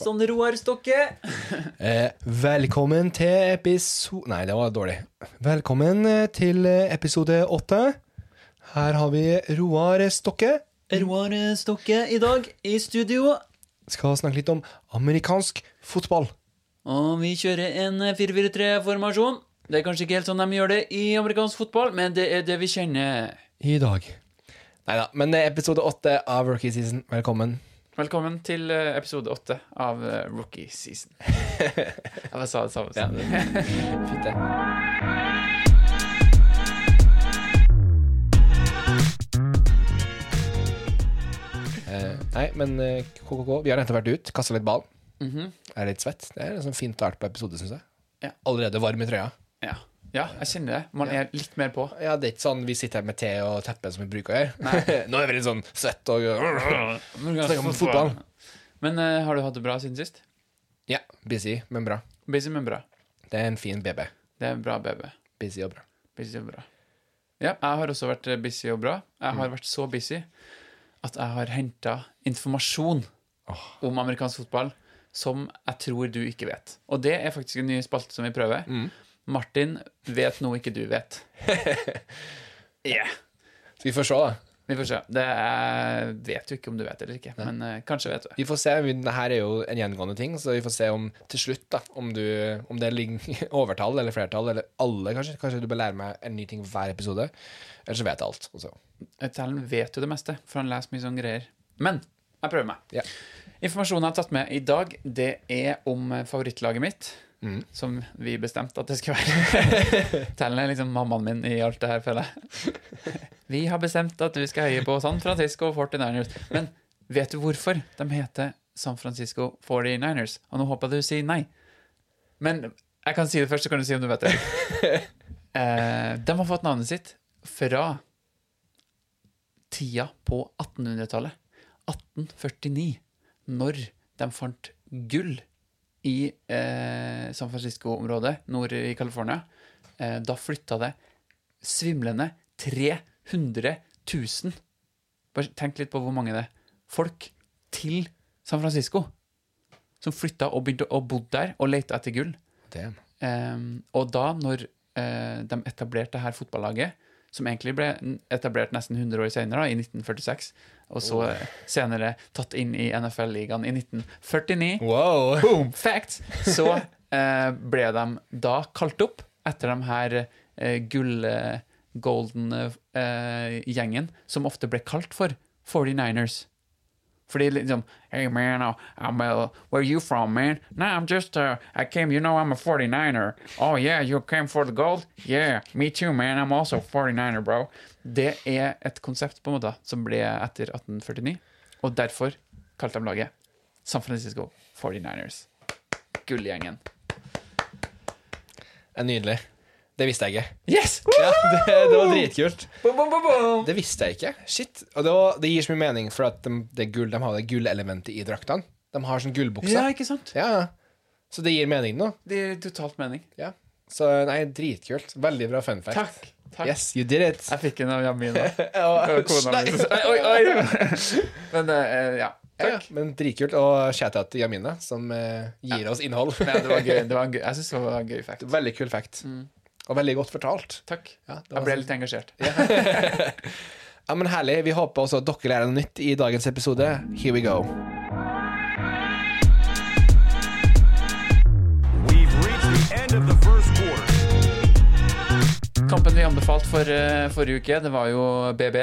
Sånn Roar Stokke. Eh, velkommen til episode Nei, det var dårlig. Velkommen eh, til eh, episode åtte. Her har vi Roar Stokke. Roar Stokke i dag i studio. Skal snakke litt om amerikansk fotball. Og vi kjører en 4-4-3-formasjon. Det er kanskje ikke helt sånn de gjør det i amerikansk fotball, men det er det vi kjenner. I dag. Nei da, men episode åtte av Rookie Season. Velkommen. Velkommen til eh, episode åtte av eh, Rookie Season. Jeg bare sa det samme. du. Fint, det. Eh, nei, men KKK, vi har nettopp vært ut, kasta litt ball. Mhm. Er litt svett. Det er en fint fint være på episode, syns jeg. Ja. Allerede varm i trøya. ja. Ja, jeg kjenner det. Man er litt mer på. Ja, det er ikke sånn vi sitter her med te og teppe som vi bruker å gjøre. Nå er vi litt sånn svett og snakker om fotball. Men uh, har du hatt det bra siden sist? Ja, busy, men bra. Busy, men bra. Det er en fin BB. Det er en bra, BB. Busy og bra. Busy og bra. Ja, jeg har også vært eh, busy og bra. Jeg har vært så busy at jeg har henta informasjon om amerikansk fotball som jeg tror du ikke vet. Og det er faktisk en ny spalte som vi prøver. Martin vet noe ikke du vet. yeah. Så vi får se, da. Vi får se. Det er, vet jo ikke om du vet eller ikke, men uh, kanskje vet du. Vi får se. Dette er jo en gjengående ting, så vi får se om til slutt da, om, du, om det ligger overtall eller flertall, eller alle, kanskje. Kanskje du bør lære meg en ny ting hver episode. Eller så vet jeg alt. Og. Tellen vet jo det meste, for han leser mye sånne greier. Men jeg prøver meg. Ja. Informasjonen jeg har tatt med i dag, det er om favorittlaget mitt. Mm. Som vi bestemte at det skulle være. Tellen er liksom mammaen min i alt det her, føler jeg. Vi har bestemt at du skal heie på San Francisco 49ers. Men vet du hvorfor de heter San Francisco 49ers? Og nå håper jeg du sier nei. Men jeg kan si det først, så kan du si om du vet det. Eh, de har fått navnet sitt fra tida på 1800-tallet. 1849, når de fant gull i eh, San Francisco-området nord i California. Eh, da flytta det svimlende 300 000 Bare tenk litt på hvor mange det er. Folk til San Francisco. Som flytta og begynte å bo der og leita etter gull. Ehm, og da, når eh, de etablerte det her fotballaget, som egentlig ble etablert nesten 100 år senere, da, i 1946, og så oh. senere tatt inn i NFL-ligaen i 1949 Wow! Boom! Facts! Så eh, ble de da kalt opp etter de her eh, gull... Eh, golden eh, som ofte ble kalt for 49ers. Fordi liksom Hey man, I'm, a, where you from, man? Nah, I'm just, uh, I came, you know I'm a 49er. Oh yeah, you came for the gold? Yeah, me too, man. I'm also 49er, bro. Det er et konsept på en måte som ble etter 1849, og derfor kalte de laget San Francisco 49ers. Gullgjengen. Det er nydelig. Det visste jeg ikke. Yes! Ja, det, det var dritkult. Boom, boom, boom, boom. Det visste jeg ikke. Shit. Og det, var, det gir så mye mening, for at de, det gull, de har det gullelementet i draktene. De har sånn gullbukser. Ja, ikke sant? Ja, ja. Så det gir mening nå. Det gir totalt mening. Ja. Så nei, dritkult. Veldig bra fun fact. Takk. Takk. Yes, you did it. Jeg fikk en av Jamina. Ja, Kona mi. Oi, oi! Men uh, ja. Ja, men dritkult. Og shout-out til Jamina, som uh, gir oss innhold. Ja, det var gøy. Det var gøy. Jeg syns det var en gøy fact. Veldig kul fact. Og veldig godt fortalt. Takk. Ja, det Jeg ble litt engasjert. Ja, men Herlig. Vi håper også at dere lærer noe nytt i dagens episode. Here we go. We've reached the end of the first quarter. Kampen vi anbefalte for eh, forrige uke, det var jo BB.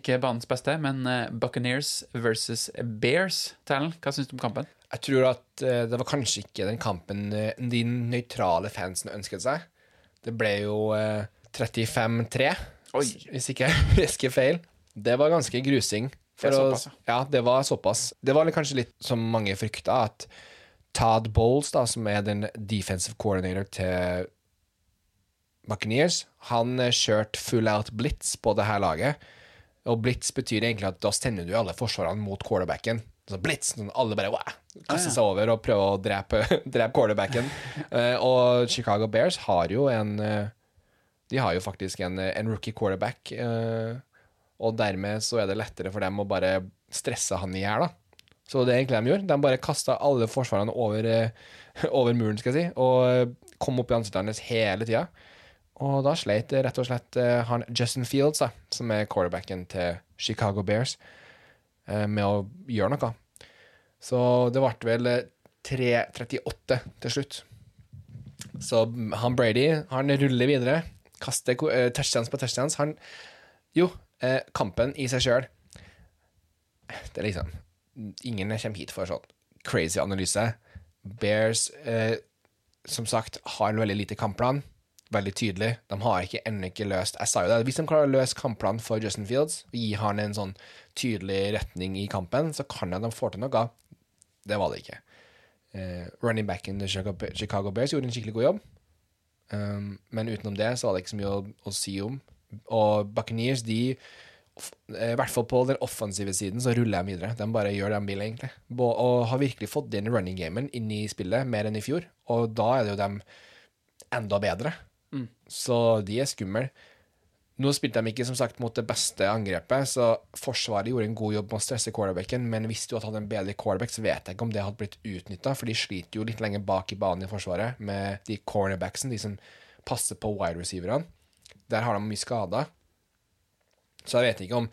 Ikke banens beste, men eh, Buccaneers versus Bears. Talen, hva syns du om kampen? Jeg tror at eh, det var kanskje ikke den kampen de nøytrale fansen ønsket seg. Det ble jo eh, 35-3, hvis ikke jeg husker feil. Det var ganske grusing. Det å- ja, det var såpass. Det var kanskje litt som mange frykta, at Todd Bowles, da, som er den defensive coordinator til Buccaneers, han eh, kjørte full out blitz på det her laget. Og blitz betyr egentlig at da sender du alle forsvarene mot quarterbacken. Så blitz, sånn alle bare wow, kaster seg over og prøver å drepe, drepe quarterbacken. Uh, og Chicago Bears har jo en eh, De har jo faktisk en, en rookie quarterback. eh, og dermed så er det lettere for dem å bare stresse han i hjel, da. Så det er egentlig de gjorde. De bare kasta alle forsvarerne over, eh, over muren, skal jeg si, og eh, kom opp i ansiktet hans hele tida. Og da sleit eh, rett og slett eh, han Justin Fields, da, som er quarterbacken til Chicago Bears, eh, med å gjøre noe. Så det ble vel eh, 3.38 til slutt. Så han Brady, han ruller videre. Kaster eh, touchdowns på touchdowns. Han Jo, eh, kampen i seg sjøl Det er liksom Ingen kommer hit for sånn crazy analyse. Bears, eh, som sagt, har en veldig lite kampplan. Veldig tydelig. De har ikke ennå ikke løst Jeg sa jo det. Hvis de klarer å løse kampplanen for Justin Fields, og gi han en sånn tydelig retning i kampen, så kan jeg de få til noe. Det var det ikke. Uh, running backen til Chicago, Bears gjorde en skikkelig god jobb. Um, men utenom det så var det ikke så mye å, å si om. Og Buckeneers, de eh, I hvert fall på den offensive siden så ruller de videre. De bare gjør det de vil, egentlig. Og har virkelig fått inn running gamen inn i spillet, mer enn i fjor. Og da er det jo dem enda bedre. Så de er skumle. Nå spilte de ikke som sagt mot det beste angrepet, så Forsvaret gjorde en god jobb med å stresse quarterbacken, men hvis du hadde hatt en bedre quarterback, så vet jeg ikke om det hadde blitt utnytta, for de sliter jo litt lenger bak i banen i Forsvaret med de cornerbacksen, de som passer på wide receiverne. Der har de mye skader. Så jeg vet ikke om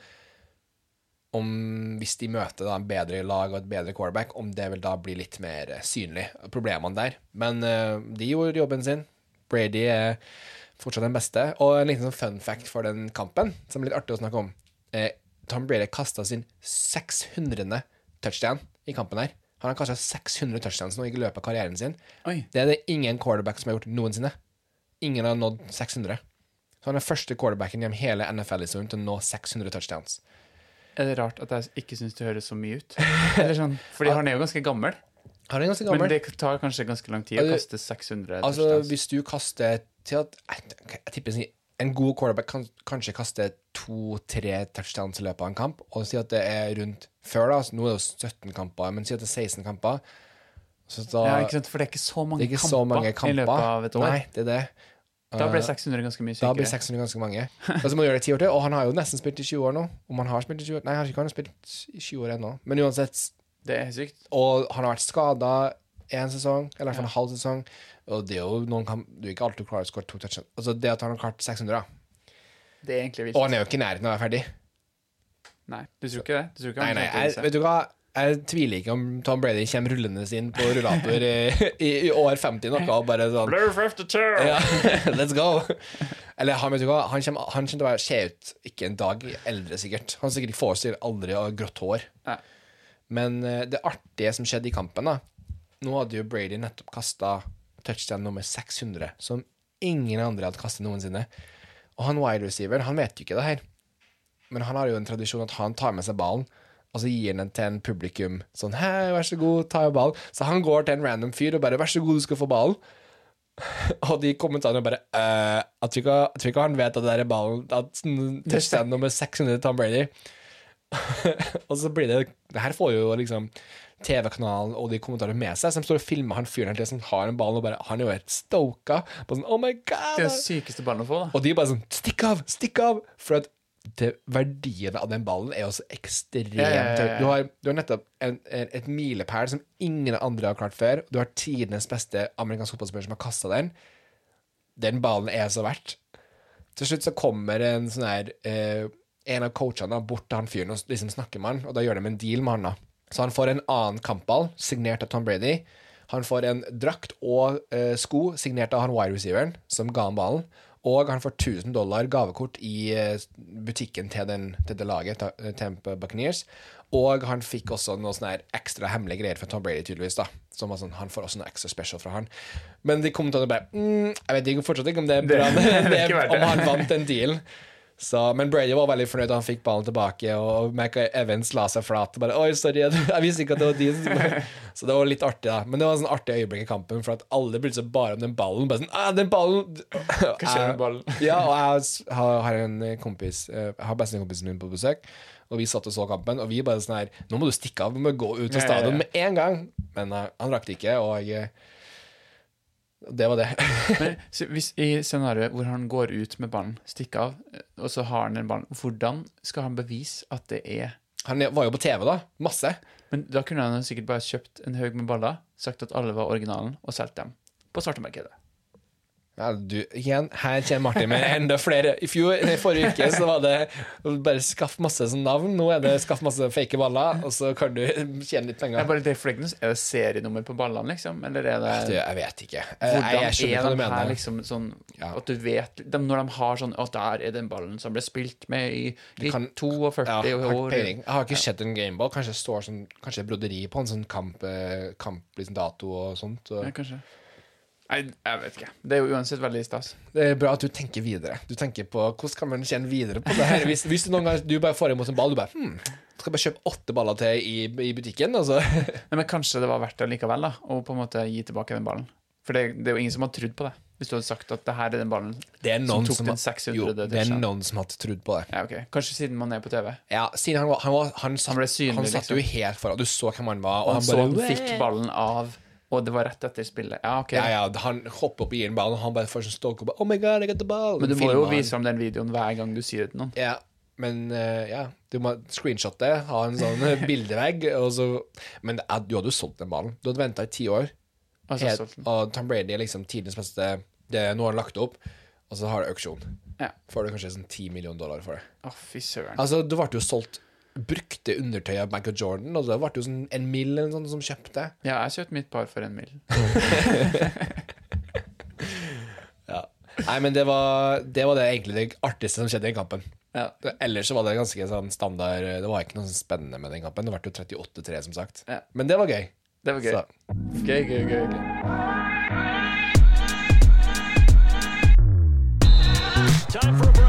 om hvis de møter da en bedre lag og et bedre quarterback, om det vil da bli litt mer synlig, problemene der. Men uh, de gjorde jobben sin. Brady er fortsatt den beste. Og en liten sånn fun fact for den kampen, som er litt artig å snakke om. Eh, Tom Brady kasta sin 600. touchdown i kampen her. Han har kasta 600 touchdowns nå i løpet av karrieren sin. Oi. Det er det ingen quarterback som har gjort noensinne. Ingen har nådd 600. Så han er første quarterbacken gjennom hele NFL-historien til å nå 600 touchdowns. Er det rart at jeg ikke syns det høres så mye ut? Eller sånn, fordi han er jo ganske gammel. Han er ganske Men det tar kanskje ganske lang tid å Altså, kaste 600 Altså, touchdowns. hvis du kaster til at Jeg, jeg tipper en god quarterback kan kanskje kaste to-tre touchdowns i løpet av en kamp, og si at det er rundt før, da, så nå er det jo 17 kamper, men si at det er 16 kamper så da, Ja, ikke sant? For det er ikke så mange, Det er ikke kamper, så mange kamper. i løpet av et år. Nei, det er det. Da Eh, 600 ganske mye Da blir 600 ganske mange. Og så må du gjøre det ti år til, og han har jo nesten spilt i 20 år nå. Om han har spilt i 20 år Nei, han har ikke spilt i 20 år ennå. Men uansett, Det er sykt. Og han har vært skada en sesong, eller i hvert fall en halv sesong. Og det er jo noen kan, Du er ikke alltid klar til å skåre to touchdowns. Altså det at han har klart 600, da. Det er egentlig Og han er jo ikke i nærheten av å være ferdig. Nei, du tror ikke det? Du tror ikke Nei, han nei, jeg, vet du hva? Jeg tviler ikke om Tom Brady kommer rullende inn på rullator i, i, i år 50 noe, og bare sånn Blue 52! ja, Let's go! Eller han vet du hva, han kommer, han kommer til å være, se ut ikke en dag eldre, sikkert. Han sikkert ikke får aldri å ha grått hår. Nei. Men eh, det artige som skjedde i kampen, da Nå hadde jo Brady nettopp kasta touchdown nummer 600, som ingen andre hadde kastet noensinne. Og han wide receiver, han vet jo ikke det her. Men han har jo en tradisjon at han tar med seg ballen, og så gir han den til en publikum. Sånn 'Hei, vær så god, ta jo ballen.' Så han går til en random fyr og bare 'Vær så god, du skal få ballen'. Og de kommentarene bare «Øh, jeg tror ikke han vet at det der er ballen At touchdown nummer 600 til Tom Brady Og så blir det Det her får jo liksom TV-kanalen og de kommentarene med seg Som står og filmer han fyren Som har en ball og bare Han er jo helt stoka På sånn, oh my god Det er det sykeste ballen å få, da. Og de bare sånn, stikk av, stikk av For at det, verdien av den ballen er jo så ekstremt høy. Du har, du har nettopp en, en, et milepæl som ingen andre har klart før. Du har tidenes beste amerikansk fotballspiller som har kasta den. Den ballen er så verdt. Til slutt så kommer en sånn her eh, En av coachene da, bort til han fyren og liksom snakker med han, og da gjør de en deal med han. da. Så han får en annen kampball, signert av Tom Brady. Han får en drakt og eh, sko, signert av han wide receiveren, som ga han ballen. Og han får 1000 dollar gavekort i eh, butikken til, den, til det laget, Tempe Tampa Buccaneers. Og han fikk også noe sånne ekstra hemmelige greier fra Tom Brady, tydeligvis. da Som var sånn, Han får også noe ekstra special fra han. Men de kommentarene bare mm, Jeg vet ikke, fortsatt ikke om det er bra, Det- det, det. om han vant den dealen. Så, men Brady var veldig fornøyd da han fikk ballen tilbake, og Michael Evans la seg flat. og Bare, Oi, sorry, jeg, jeg visste ikke at det var de Så det var litt artig, da. Men det var en sånn artig øyeblikk i kampen, for at alle brydde seg bare om den ballen. Bare sånn, ah, den ballen Hva skjer med ballen? ja, og jeg har, har en kompis eh, Jeg har bestekompisen min på besøk, og vi satt og så kampen, og vi bare sånn her Nå må du stikke av, vi må gå ut av stadion med en gang. Men uh, han rakk det ikke, og eh, det var det. Men hvis, i scenarioet hvor han går ut med ballen, stikker av, eh, og så har han den ballen, hvordan skal han bevise at det er Han var jo på TV, da. Masse. Men da kunne han sikkert bare kjøpt en haug med baller, sagt at alle var originalen, og solgt dem på svartemarkedet. Ja, du, igjen, her kommer Martin med enda flere. I fjor, nei, forrige uke så var det bare skaff masse navn. Nå er det skaff masse fake baller, og så kan du tjene litt Er, penger. bare er det serienummer på ballene, liksom? Eller er det Du, jeg vet ikke. Hvordan jeg, jeg er de her liksom sånn Ja. At du vet de, Når de har sånn Å, der er den ballen som ble spilt med i, i kan- 42 Ja, år. Jeg har ikke sett en gameball. Kanskje det står sånn, kanskje er broderi på en sånn kamp, eh, kamp liksom dato og sånt. Og Ja, kanskje. Nei, jeg vet ikke. Det er jo uansett veldig stas. det er bra at du tenker videre. Du tenker på hvordan kan man tjene videre på det her. Hvis, hvis du noen gang du bare får imot en ball, du bare hm, skal bare kjøpe åtte baller til i, i butikken, Altså. Nei, men kanskje det var verdt det likevel, da, å på en måte gi tilbake den ballen. For det, det er jo ingen som har trodd på det. Hvis du hadde sagt at det her er den ballen Det noen tok som, den har- 600. jo, det er noen som har trodd på det. Ja, okay. Kanskje siden man er på TV. Ja, siden han var Han, var, han, satt, Han ble synlig, han satt liksom. jo helt foran. Du så hvem han var, Og og han bare fikk ballen av, og det var rett etter spillet. Ja, ok. Ja, ja, han hopper opp i en ball, og han bare får sånn stalk og bare Oh my god, I got the ball! Men du må Filmer jo han. vise fram den videoen hver gang du sier det til noen. Ja, men eh, ja, du må screenshotte, ha en sånn eh, bildevegg, og så Men er, du hadde jo solgt den ballen. Du hadde venta i ti år, Altså, helt, solgt den. og Tom Brady er liksom tidenes beste det Nå har han lagt det opp, og så har du auksjon. Ja. Får du kanskje sånn ti millioner dollar for det. Å, fy søren. Altså, du ble jo solgt brukte undertøy av Michael Jordan, og det ble jo sånn en mill eller noe sånt som kjøpte. Ja, jeg kjøpte mitt par for en mil. Nei, men det var det, var det egentlig det artigste som skjedde i den kampen. Ja. Ellers så var det ganske sånn standard Det var ikke noe sånn spennende med den kampen. Det ble jo 38-3, som sagt. Ja. Men det var gøy. Det var gøy. Så, Gøy, gøy, gøy. gøy. Time for a break.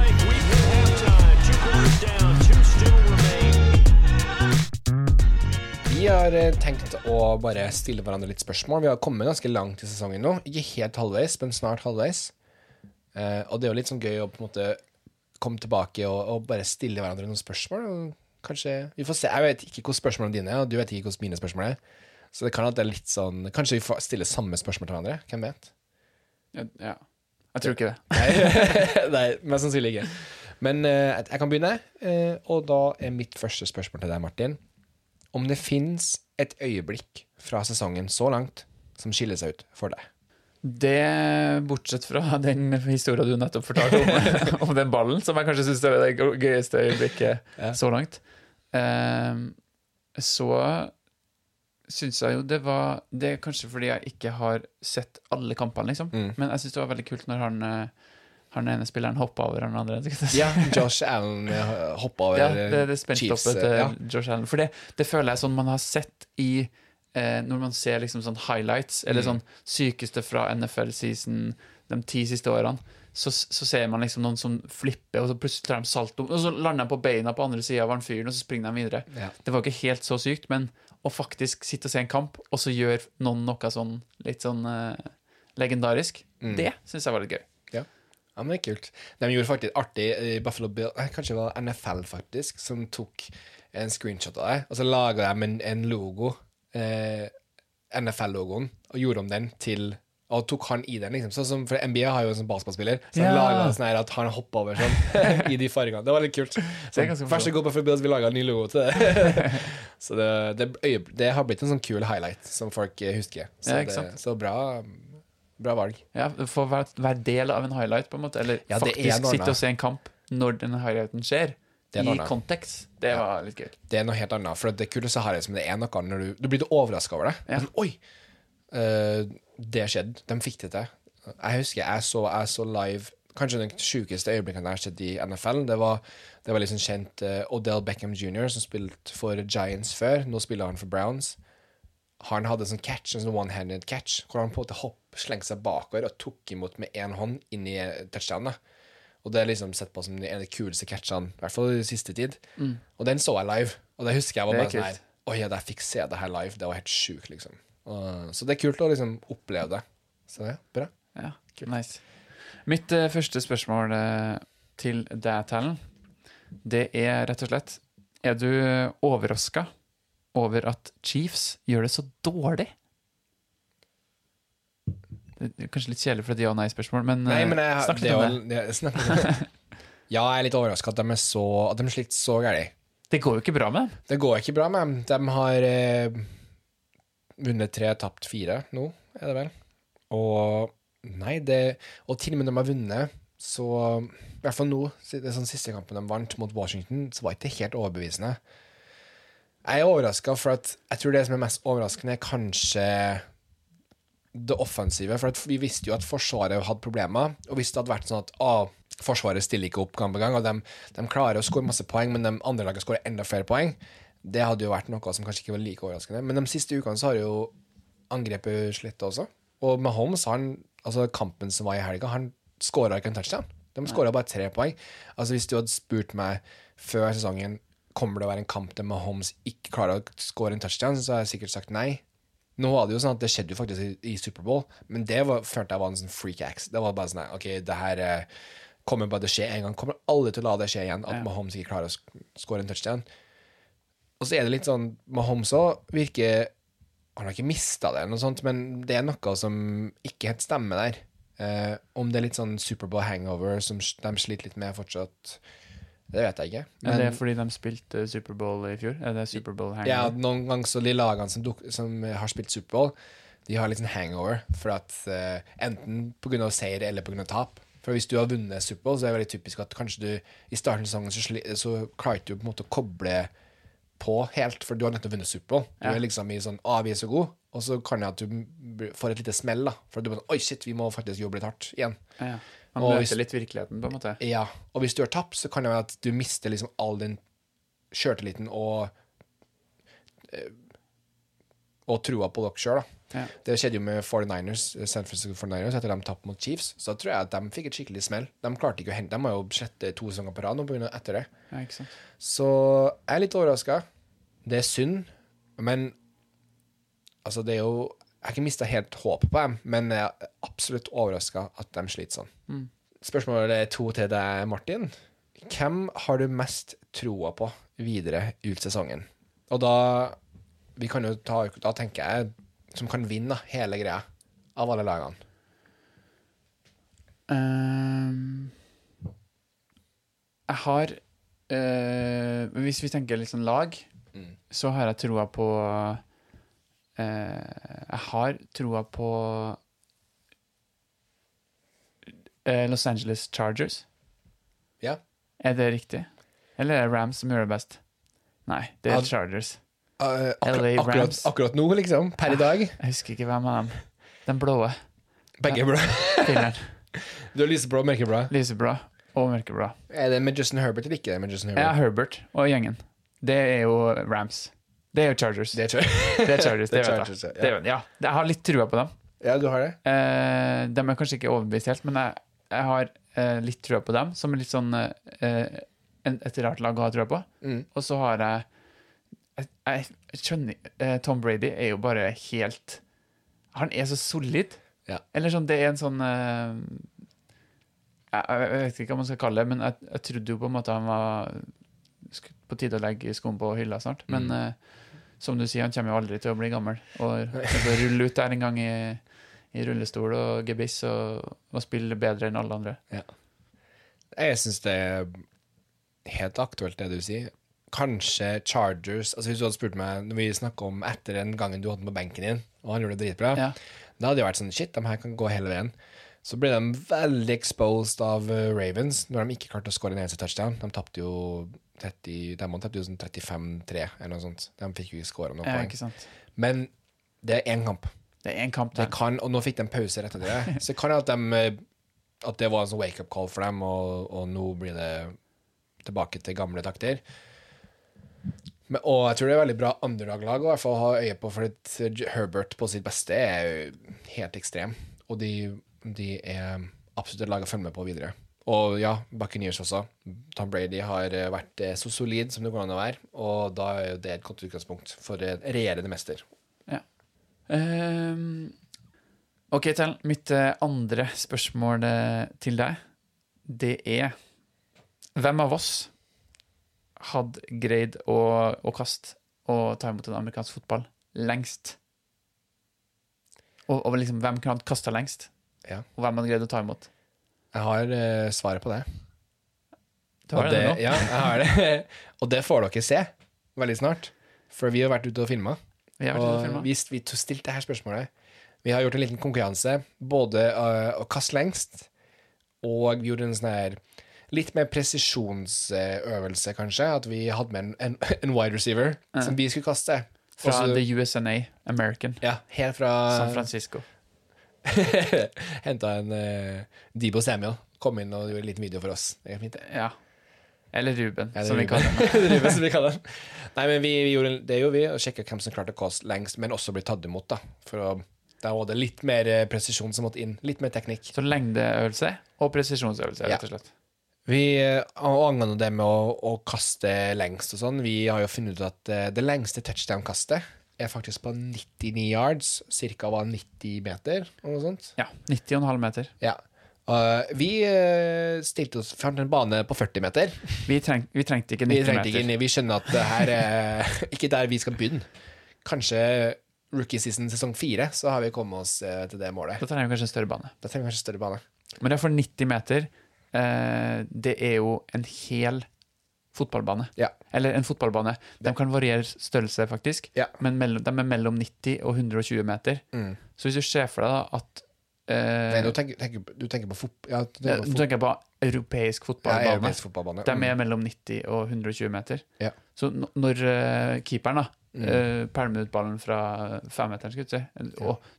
Vi har eh, tenkt å bare stille hverandre litt spørsmål. Vi har kommet ganske langt i sesongen nå. Ikke helt halvveis, men snart halvveis. Eh, og det er jo litt sånn gøy å på en måte komme tilbake og, og bare stille hverandre noen spørsmål. Kanskje Vi får se. Jeg vet ikke hvordan spørsmålene dine er, og du vet ikke hvordan mine spørsmål er. Så det kan at det er litt sånn Kanskje vi får stille samme spørsmål til hverandre. Hvem vet? Ja, ja. Jeg tror ikke det. Nei, Nei mest sannsynlig ikke. Men eh, jeg kan begynne, eh, og da er mitt første spørsmål til deg, Martin. Om det fins et øyeblikk fra sesongen så langt som skiller seg ut for deg. Det, bortsett fra den historien du nettopp fortalte om, om den ballen, som jeg kanskje syns er det gøyeste øyeblikket Ja. så langt, eh, så syns jeg jo det var Det er kanskje fordi jeg ikke har sett alle kampene, liksom. Mm. Men jeg syns det var veldig kult når han eh, han ene spilleren hoppa over han andre. Ja, Josh Allen eh, hoppa over Ja, det, det Chiefs, Opp til eh, ja. Josh Allen. For det, det føler jeg sånn man har sett i eh, Når man ser liksom sånn highlights, eller Mm. sånn sykeste fra NFL-season de ti siste årene, så, så ser man liksom noen som flipper, og så plutselig tar de salto, og så lander de på beina på andre sida av han fyren, og så springer de videre. Ja. Det var ikke helt så sykt, men å faktisk sitte og se en kamp, og så gjør noen noe sånn litt sånn eh, legendarisk, Mm. det syns jeg var litt gøy. Ja. men det er kult. De gjorde faktisk artig i Buffalo Bill eh, Kanskje det var NFL, faktisk, som tok en screenshot av det, og så laga de en, en logo, eh, NFL-logoen, og gjorde om den til og tok han i den, liksom. Sånn som, for NBA har jo en sånn basketballspiller, så han Ja. laga sånn her at han hoppa over sånn i de fargene. Det var litt kult. Så, Vær så god, Buffalo Bills, vi laga en ny logo til det. så det, det, det har blitt en sånn kul highlight som folk eh, husker. Så, Ja, det, så bra, bra valg. Ja, Få være, være del av en highlight, på en måte. Eller Ja, faktisk sitte og se en kamp når den highlighten skjer. Det er I annet. kontekst. Det var litt gøy. Det er noe helt annet. For det kuleste her er som det er noe når du Du blir overraska over det. Ja. Sånn, Oi! Uh, det skjedde. De fikk det til. Jeg husker jeg så, jeg så live Kanskje den sjukeste øyeblikket jeg har sett i NFL. Det var, det var liksom kjent uh, Odell Beckham jr., som spilte for Giants før. Nå spiller han for Browns. Han hadde en sånn catch, en sånn one-handed catch, hvor han på en måte hopp, slengte seg bakover og tok imot med én hånd inn i touchdownet. Og det er liksom sett på som en av de kuleste catchene, i hvert fall i siste tid. Og den så jeg live, og det husker jeg var bare sånn her. Oi, jeg fikk se det her live. Det var helt sjukt, liksom. Og, så det er kult å liksom oppleve det. Så det er bra. Ja, kult. nice. Mitt uh, første spørsmål uh, til deg, Talen, det er rett og slett Er du overraska over at Chiefs gjør det så dårlig? Det kanskje litt kjedelig for et ja- og nei-spørsmål, men, Nei, eh, men jeg, snakk det litt om det. det. snakk det. Ja, jeg er litt overraska at de er så At de sliter så gærent. Det går jo ikke bra med dem. Det går ikke bra med dem. De har eh, vunnet tre, tapt fire nå, er det vel. Og nei, det Og til og med når de har vunnet, så I hvert fall nå, det er sånn siste kampen de vant mot Washington, så var ikke det helt overbevisende. Jeg er overraska, for at jeg tror det som er mest overraskende, er kanskje det offensive. For vi visste jo at Forsvaret hadde problemer. Og hvis det hadde vært sånn at å, Forsvaret stiller ikke opp gang på gang, og de, de klarer å skåre masse poeng, men de andre lagene skårer enda flere poeng, det hadde jo vært noe som kanskje ikke var like overraskende. Men de siste ukene så har jo angrepet slitt også. Og Mahomes, han, altså kampen som var i helga, han skåra ikke en touchdown. De skåra bare tre poeng. Altså Hvis du hadde spurt meg før sesongen kommer det å være en kamp der Mahomes ikke klarer å skåre en touchdown, så har jeg sikkert sagt nei. Nå var det jo sånn at det skjedde jo faktisk i, i Superbowl, men det var, følte jeg var en sånn freak ax. Det var bare sånn OK, det her eh, kommer bare til å skje en gang. Kommer alle til å la det skje igjen, at Ja. Mahomes ikke klarer å sk- skåre en touchdown. Og så er det litt sånn Mahomes òg virker Han har ikke mista det, eller noe sånt, men det er noe som ikke helt stemmer der. Eh, om det er litt sånn Superbowl hangover som de sliter litt med fortsatt, det vet jeg ikke. Er det fordi de spilte Superbowl i fjor? Er det Superbowl hangover? Ja, noen ganger så de lagene som, duk, som har spilt Superbowl, de har litt sånn hangover. For at uh, Enten pga. seier eller pga. tap. For hvis du har vunnet Superbowl, så er det veldig typisk at kanskje du i starten av sesongen så, så klarer du på en måte å koble på helt, for du har nettopp vunnet Superbowl. Du Ja. er liksom i sånn Å, vi er så gode. Og så kan det at du får et lite smell, da. For du bare sånn Oi, shit, vi må faktisk jobbe litt hardt igjen. Ja, Og møter hvis- litt virkeligheten, på en måte. Ja, og hvis du har tapt, så kan det være at du mister liksom all den sjøltilliten og eh, og troa på dere sjøl. Ja. Det skjedde jo med 49ers, San Francisco 49ers etter de tapte mot Chiefs. Så da tror jeg at de fikk et skikkelig smell. De klarte ikke å hente De har jo slettet to sesonger på rad etter det. Ja, ikke sant? Så jeg er litt overraska. Det er synd, men altså, det er jo Jeg har ikke mista helt håpet på dem, men jeg er absolutt overraska at de sliter sånn. Spørsmålet er to til deg, Martin. Hvem har du mest troa på videre ut sesongen? Og da vi kan jo ta, Da tenker jeg som kan vinne hele greia, av alle lagene. Um, jeg har uh, Hvis vi tenker litt sånn lag, så har jeg troa på eh, Jeg har troa på eh, Los Angeles Chargers. Ja. Er det riktig? Eller er det Rams som gjør det best? Nei, det er Ad, Chargers. Uh, akkurat, LA akkurat, Rams. akkurat nå, liksom. Per i dag. Jeg husker ikke hvem av dem. Den blå. Begge blå. Du er lyseblå og mørkeblå. Lyseblå og mørkeblå. Er det med Justin Herbert eller ikke? det med Justin Herbert? Ja, Herbert? Herbert og gjengen. Det er jo Rams. Det er Chargers. Det jeg. Det er Chargers, det, Det er vet Chargers, jeg. ja. Det ja, jeg har litt trua på dem. Ja, du har det? Eh, de er kanskje ikke overbevist helt, men jeg, jeg har eh, litt trua på dem, som er litt sånn eh, en, et rart lag å ha trua på. Mm. Og så har jeg Jeg, jeg skjønner eh, Tom Brady er jo bare helt Han er så solid. Ja. Eller sånn, det er en sånn eh, jeg, jeg vet ikke hva man skal kalle det, men jeg, jeg trodde jo på en måte han var på tide å legge skoen på hylla snart. Men Mm. eh, som du sier, han kommer jo aldri til å bli gammel. Og rulle ut der en gang i, i rullestol og gebiss og, og spille bedre enn alle andre. Jeg syns det er helt aktuelt, det du sier. Kanskje Chargers altså Hvis du hadde spurt meg når vi snakka om etter den gangen du hadde den på benken din, og han gjorde det dritbra, Ja. da hadde det vært sånn Shit, de her kan gå hele veien. Så ble de veldig exposed av uh, Ravens når de ikke klarte å skåre en eneste touchdown. De tapte jo 30, de vant sånn 35-3 eller noe sånt. De fikk jo ikke skåra noe Ja, poeng. Men det er én kamp. Det er én kamp Det kan, og nå fikk de pause rett etter det. Så kan det at, de, at det var en sånn wake-up call for dem, og, og nå blir det tilbake til gamle takter. Men, og jeg tror det er veldig bra underdaglag å ha øye på, for Herbert på sitt beste er helt ekstrem. Og de, de er absolutt et lag å følge med på videre. Og ja, Buccaneers også. Tom Brady har eh, vært eh, så solid som det går an å være, og da er jo det et godt utgangspunkt for en regjerende mester. Ehm, ok, Tell. Mitt eh, andre spørsmål til deg, det er Hvem av oss hadde greid å, å kaste og ta imot en amerikansk fotball lengst? Og, og liksom, hvem hadde kasta lengst? Ja. Og hvem hadde greid å ta imot? Jeg har eh, svaret på det. Du har og det det, nå? ja, jeg har det. og det får dere se veldig snart. For vi har vært ute og filma. Vi har vært ute og filmet. vi, vi stilte det her spørsmålet. Vi har gjort en liten konkurranse, både uh, å kaste lengst, og vi gjorde en sånn her litt mer presisjonsøvelse, kanskje. At vi hadde med en, en, en wide receiver som vi skulle kaste. Fra Også- The USNA American. ja, helt fra San Francisco. Henta en uh, Debo Samuel. Kom inn og gjorde en liten video for oss. Det er fint, det. Ja. Eller Ruben, Ja, som vi kaller den. Ruben. Ruben, som vi kaller den. Nei, men vi, vi gjorde, det gjorde vi, og sjekka hvem som klarte å kaste lengst, men også ble tatt imot, da. For å, da var det litt mer eh, presisjon som måtte inn. Litt mer teknikk. Så lengdeøvelse og presisjonsøvelse, rett og slett. Vi, eh, angående det med å, å kaste lengst og sånn, vi har jo funnet ut at eh, det lengste touchdown-kastet er faktisk på 99 yards, ca. 90 meter, eller noe sånt. Ja. 90,5 meter. Ja. Uh, vi uh, stilte oss fram til en bane på 40 meter. Vi, treng, vi trengte ikke Vi trengte meter. Ikke, vi skjønner at det her er ikke der vi skal begynne. Kanskje rookie season sesong fire, så har vi kommet oss uh, til det målet. Da trenger vi kanskje en større bane. Da trenger vi kanskje en større bane. Men det er for 90 meter. Eh, det er jo en hel fotballbane. Ja. Eller en fotballbane. De kan variere størrelse, faktisk, Ja. men mellom, de er mellom 90 og 120 meter. Mm. Så hvis du ser for deg da at eh, Nei, du tenker, tenker, du tenker på fotball ja, du tenker på Nå tenker på europeisk ja, fotballbane. europeisk fotballbane. De Mm. er mellom 90 og 120 meter. Ja. Så når uh, keeperen da Mm. uh, pælmer ut ballen fra femmeteren, skal vi si,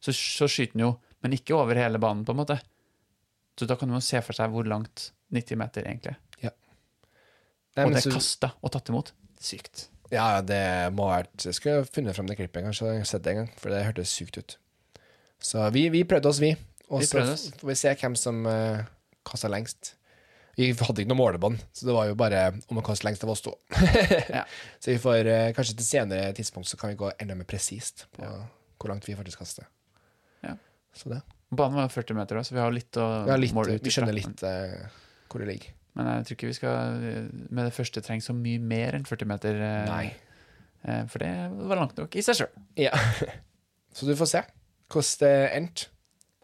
så, så skyter han jo, men ikke over hele banen, på en måte. Så da kan man se for seg hvor langt 90 meter egentlig er. Og det er kasta og tatt imot. Sykt. Ja, det må ha vært Jeg skulle funnet fram det klippet, kanskje. Jeg har sett det en gang, for det hørtes sykt ut. Så vi, vi prøvde oss, vi. Og så får vi se hvem som uh, kasta lengst. Vi hadde ikke noe målebånd, så det var jo bare om å kaste lengst av oss to. Ja. Så vi får uh, kanskje til senere tidspunkt så kan vi gå enda mer presist på hvor langt vi faktisk kaster. Ja. Så det. Banen var 40 meter, så vi har litt å Vi, har litt, måle ut vi skjønner litt uh, hvor det ligger. Men jeg tror ikke vi skal med det første trenge så mye mer enn 40 meter. eh, Nei. eh, For det var langt nok i seg sjøl. Ja. Så du får se hvordan det endte.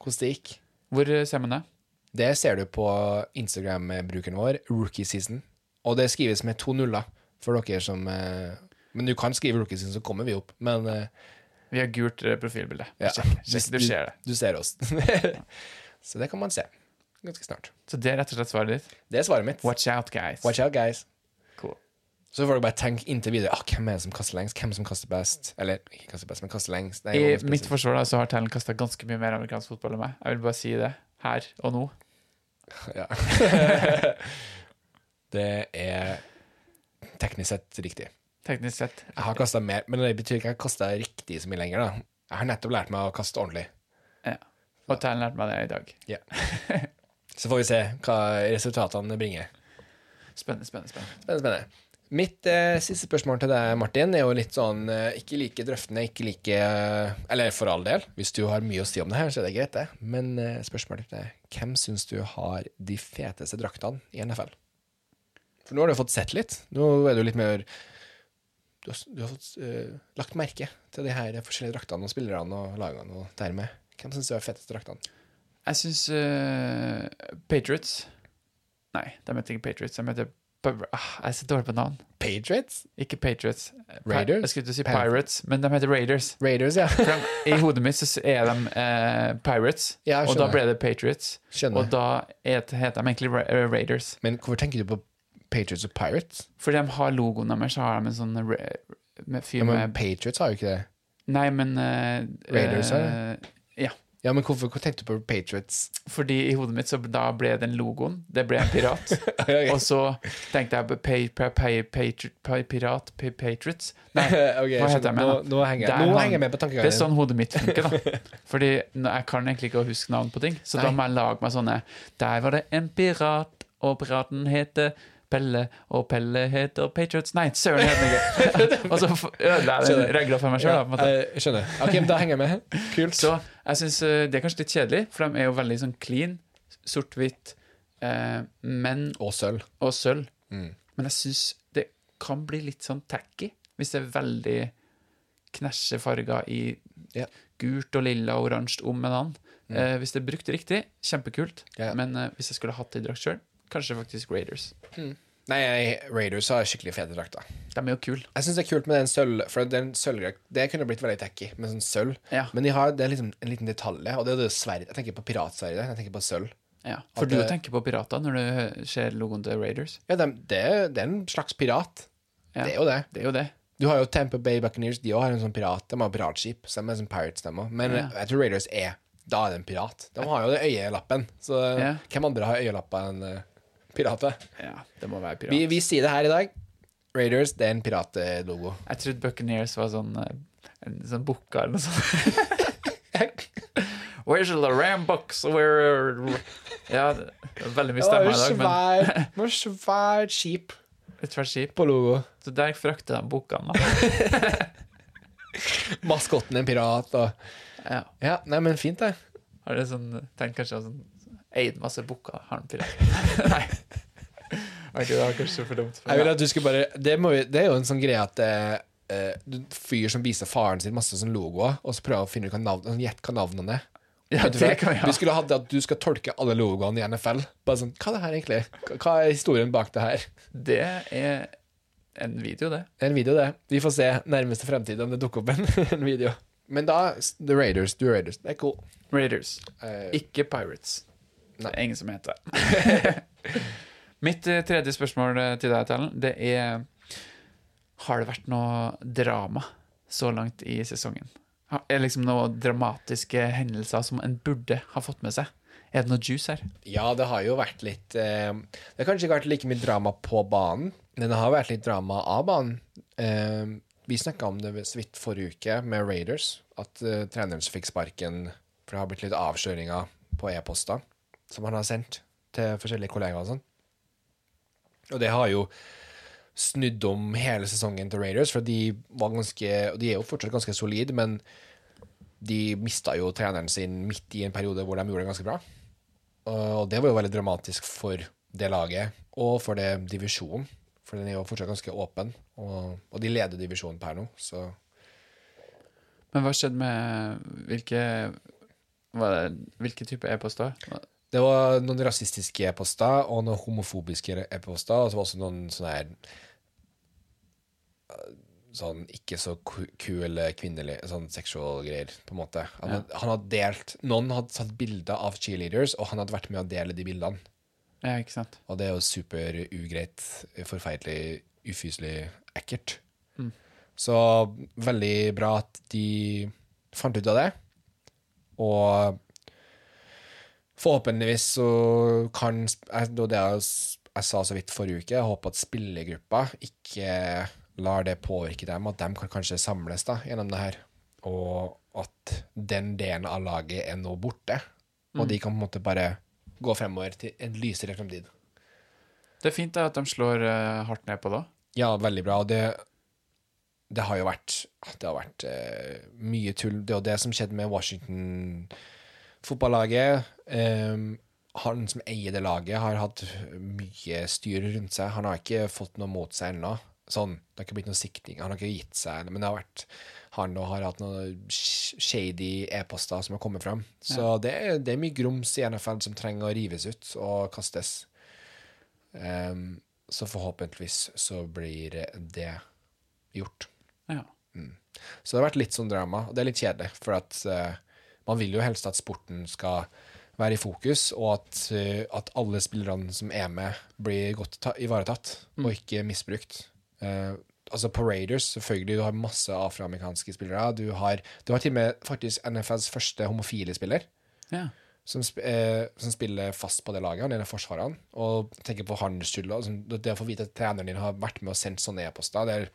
Hvordan det gikk. Hvor eh, ser man det? Det ser du på Instagram-brukeren vår, Rookie Season. Og det skrives med to nuller for dere som Men du kan skrive Rookie Season, så kommer vi opp. Men Vi har gult profilbilde. Ja. Sjekk, sjekk, du ser det. du ser oss. så det kan man se ganske snart. Så det er rett og slett svaret ditt. Det er svaret mitt. Watch out, guys. Watch out, guys. Cool. Så får du bare tenke inntil videre ah, hvem er det som kaster lengst, hvem som kaster best. Eller ikke kaster best, men kaster lengst. Nei, I mitt forsvar da, så har Tellen kasta ganske mye mer amerikansk fotball enn meg. Jeg vil bare si det her og nå. Ja. det er teknisk sett riktig. Teknisk sett. Jeg har kasta mer, men det betyr ikke at jeg har kasta riktig så mye lenger. da Jeg har nettopp lært meg å kaste ordentlig. Ja. Og Tellen lærte meg det i dag. Så får vi se hva resultatene bringer. Spennende, spennende. spennende. Spennende, spennende. Mitt eh, siste spørsmål til deg, Martin, er jo litt sånn eh, ikke like drøftende, ikke like eh, Eller for all del, hvis du har mye å si om det her, så er det greit, det. Men eh, spørsmålet ditt er hvem syns du har de feteste draktene i NFL? For nå har du fått sett litt. Nå er du litt mer Du har, du har fått eh, lagt merke til de her forskjellige draktene og spillerne og lagene, og dermed Hvem syns du har de feteste draktene? Jeg syns Patriots Nei, de heter ikke Patriots. De heter ah, Jeg er så dårlig på navn. Patriots? Ikke Patriots. Raiders? Jeg skulle til å si Pirates, men de heter Raiders. Raiders, ja. I hodet mitt så er de eh, Pirates, Ja, og da ble det Patriots. Skjønner. Og da heter de egentlig Ra eh, Raiders. Men hvorfor tenker du på Patriots og Pirates? Fordi de har logoen deres, så har de en sånn med fyr Ja, men Patriots har jo ikke det. Nei, men eh, Raiders har eh, Ja. Ja, men hvorfor, hvor tenkte du på Patriots? Fordi i hodet mitt så da ble den logoen Det ble en pirat. Og så tenkte jeg på pay, pay, pay, patri- Pirat Patriots. Nei, okay, hva heter jeg med, nå, nå henger jeg, nå henger jeg med på tankegangen. det er sånn hodet mitt funker, da. Fordi nå- jeg kan egentlig ikke huske navn på ting, så da må jeg lage meg sånne Der var det en pirat, og piraten heter Pelle, og Pelle heter Patriots Nei, søren heter han og så ødela jeg regla for meg sjøl. Ja, skjønner. Ok, da henger jeg med. Kult. Så jeg syns det er kanskje litt kjedelig, for de er jo veldig sånn clean, sort-hvitt, eh, men Og sølv. og sølv. Mm. Men jeg syns det kan bli litt sånn tacky hvis det er veldig knæsje farger i Ja. gult og lilla og oransje om en annen. Eh, hvis det er brukt riktig, kjempekult. Yeah. Men eh, hvis jeg skulle hatt det i drakt sjøl, kanskje faktisk Raiders. Nei, Raiders har skikkelig fete drakter. De er jo kule. Jeg syns det er kult med den sølv, for den sølvdrakt Det kunne blitt veldig tacky med sånn sølv. Ja. Men de har, det er liksom en liten detalj, og det er det sverd. Jeg tenker på piratsverdet. Jeg tenker på sølv. Ja. For At du det- tenker på pirater når du ser logoen til Raiders. Ja, de, det, er- det er en slags pirat. Ja. Det er jo det. Det er jo det. Du har jo Tampa Bay Buccaneers, de òg har en sånn pirat. De har piratskip, så de er sånn pirates, de òg. Men Ja. jeg tror Raiders er Da er det en pirat. De har jo det øyelappen, så Ja. hvem andre har øyelappen enn pirater? Ja, det må være pirat. Vi, vi sier det her i dag. Raiders, det er en piratlogo. Jeg trodde Buccaneers var sånn eh, en sånn bukka eller noe sånt. Where's the rambox? Where Ja, veldig mye stemmer i dag, men det var svært skip et svært skip. på logo. Så der frakter de bukkene, da. Maskotten en pirat og Ja. Ja, nei, men fint, det. Har du sånn tenkt kanskje sånn Eid masse bukker, har en. Nei. Okay, det var kanskje for dumt. Du skulle bare Det, vi, det er jo en sånn greie at eh, eh, du fyr som viser faren sin masse sånn logoer, og så prøver å finne ut hva navn, sånn, gjett hva navnene er. Ja, kan ja. Vi skulle hatt at du skal tolke alle logoene i NFL. Bare sånn, Hva er det her egentlig? Hva- er historien bak det her? Det er en video, det. En video, det. Vi får se nærmeste fremtid om det dukker opp en, en video. Men da The Raiders, The Raiders. Det er cool. Raiders. uh, Ikke Pirates. Det er ingen som heter det. Mitt eh, tredje spørsmål eh, til deg, Tellen, det er Har det vært noe drama så langt i sesongen? Er liksom noen dramatiske hendelser som en burde ha fått med seg? Er det noe juice her? Ja, det har jo vært litt eh, Det har kanskje ikke vært like mye drama på banen, men det har vært litt drama av banen. Eh, vi snakka om det så vidt forrige uke med Raiders, at eh, treneren fikk sparken For det har blitt litt avsløringer på e-poster som han har sendt til forskjellige kollegaer og sånn. Og det har jo snudd om hele sesongen til Raiders, for de var ganske Og de er jo fortsatt ganske solide, men de mista jo treneren sin midt i en periode hvor de gjorde det ganske bra. Og det var jo veldig dramatisk for det laget, og for det divisjonen. For den er jo fortsatt ganske åpen, og, og de leder divisjonen per nå, så Men hva skjedde med hvilke Hvilke type e-poster? Det var noen rasistiske e-poster og noen homofobiske e-poster, og så var det også noen sånne her eh, Sånn ikke så kule kvinnelige Sånn sexual greier, på en måte. Han, Ja. han hadde delt Noen hadde tatt bilder av cheerleaders, og han hadde vært med å dele de bildene. Ja, ikke sant? Og det er jo super ugreit, forferdelig, ufyselig ekkelt. Mm. Så veldig bra at de fant ut av det. Og forhåpentligvis så kan Det det jeg, jeg sa så vidt forrige uke. Jeg håper at spillergruppa ikke lar det påvirke dem, at de kan kanskje samles da gjennom det her. Og at den delen av laget er nå borte. Og de kan på en måte bare gå fremover til en lysere fremtid. Det er fint da at de slår uh, hardt ned på det. Ja, veldig bra. Og det, det har jo vært Det har vært uh, mye tull. Det er jo det som skjedde med Washington fotballaget. Um, han som eier det laget, har hatt mye styr rundt seg. Han har ikke fått noe mot seg ennå. Sånn, det har ikke blitt noe sikting. Han har ikke gitt seg, men det har vært han og har hatt noen shady e-poster som har kommet fram. Så det, er, det er mye grums i NFL som trenger å rives ut og kastes. Um, så forhåpentligvis så blir det gjort. Ja. Så det har vært litt sånn drama, og det er litt kjedelig, for at uh, man vil jo helst at sporten skal være i fokus, og at, eh, at alle spillerne som er med, blir godt ta ivaretatt, og ikke misbrukt. Uh, altså på Raiders, selvfølgelig, du har masse afroamerikanske spillere. Du har, du har til og med faktisk NFLs første homofile spiller, ja. som, eh, som spiller fast på det laget, han er en av forsvarerne, og tenker på hans skyld. sånn, Det å få vite at treneren din har vært med og sendt sånne e-poster, det,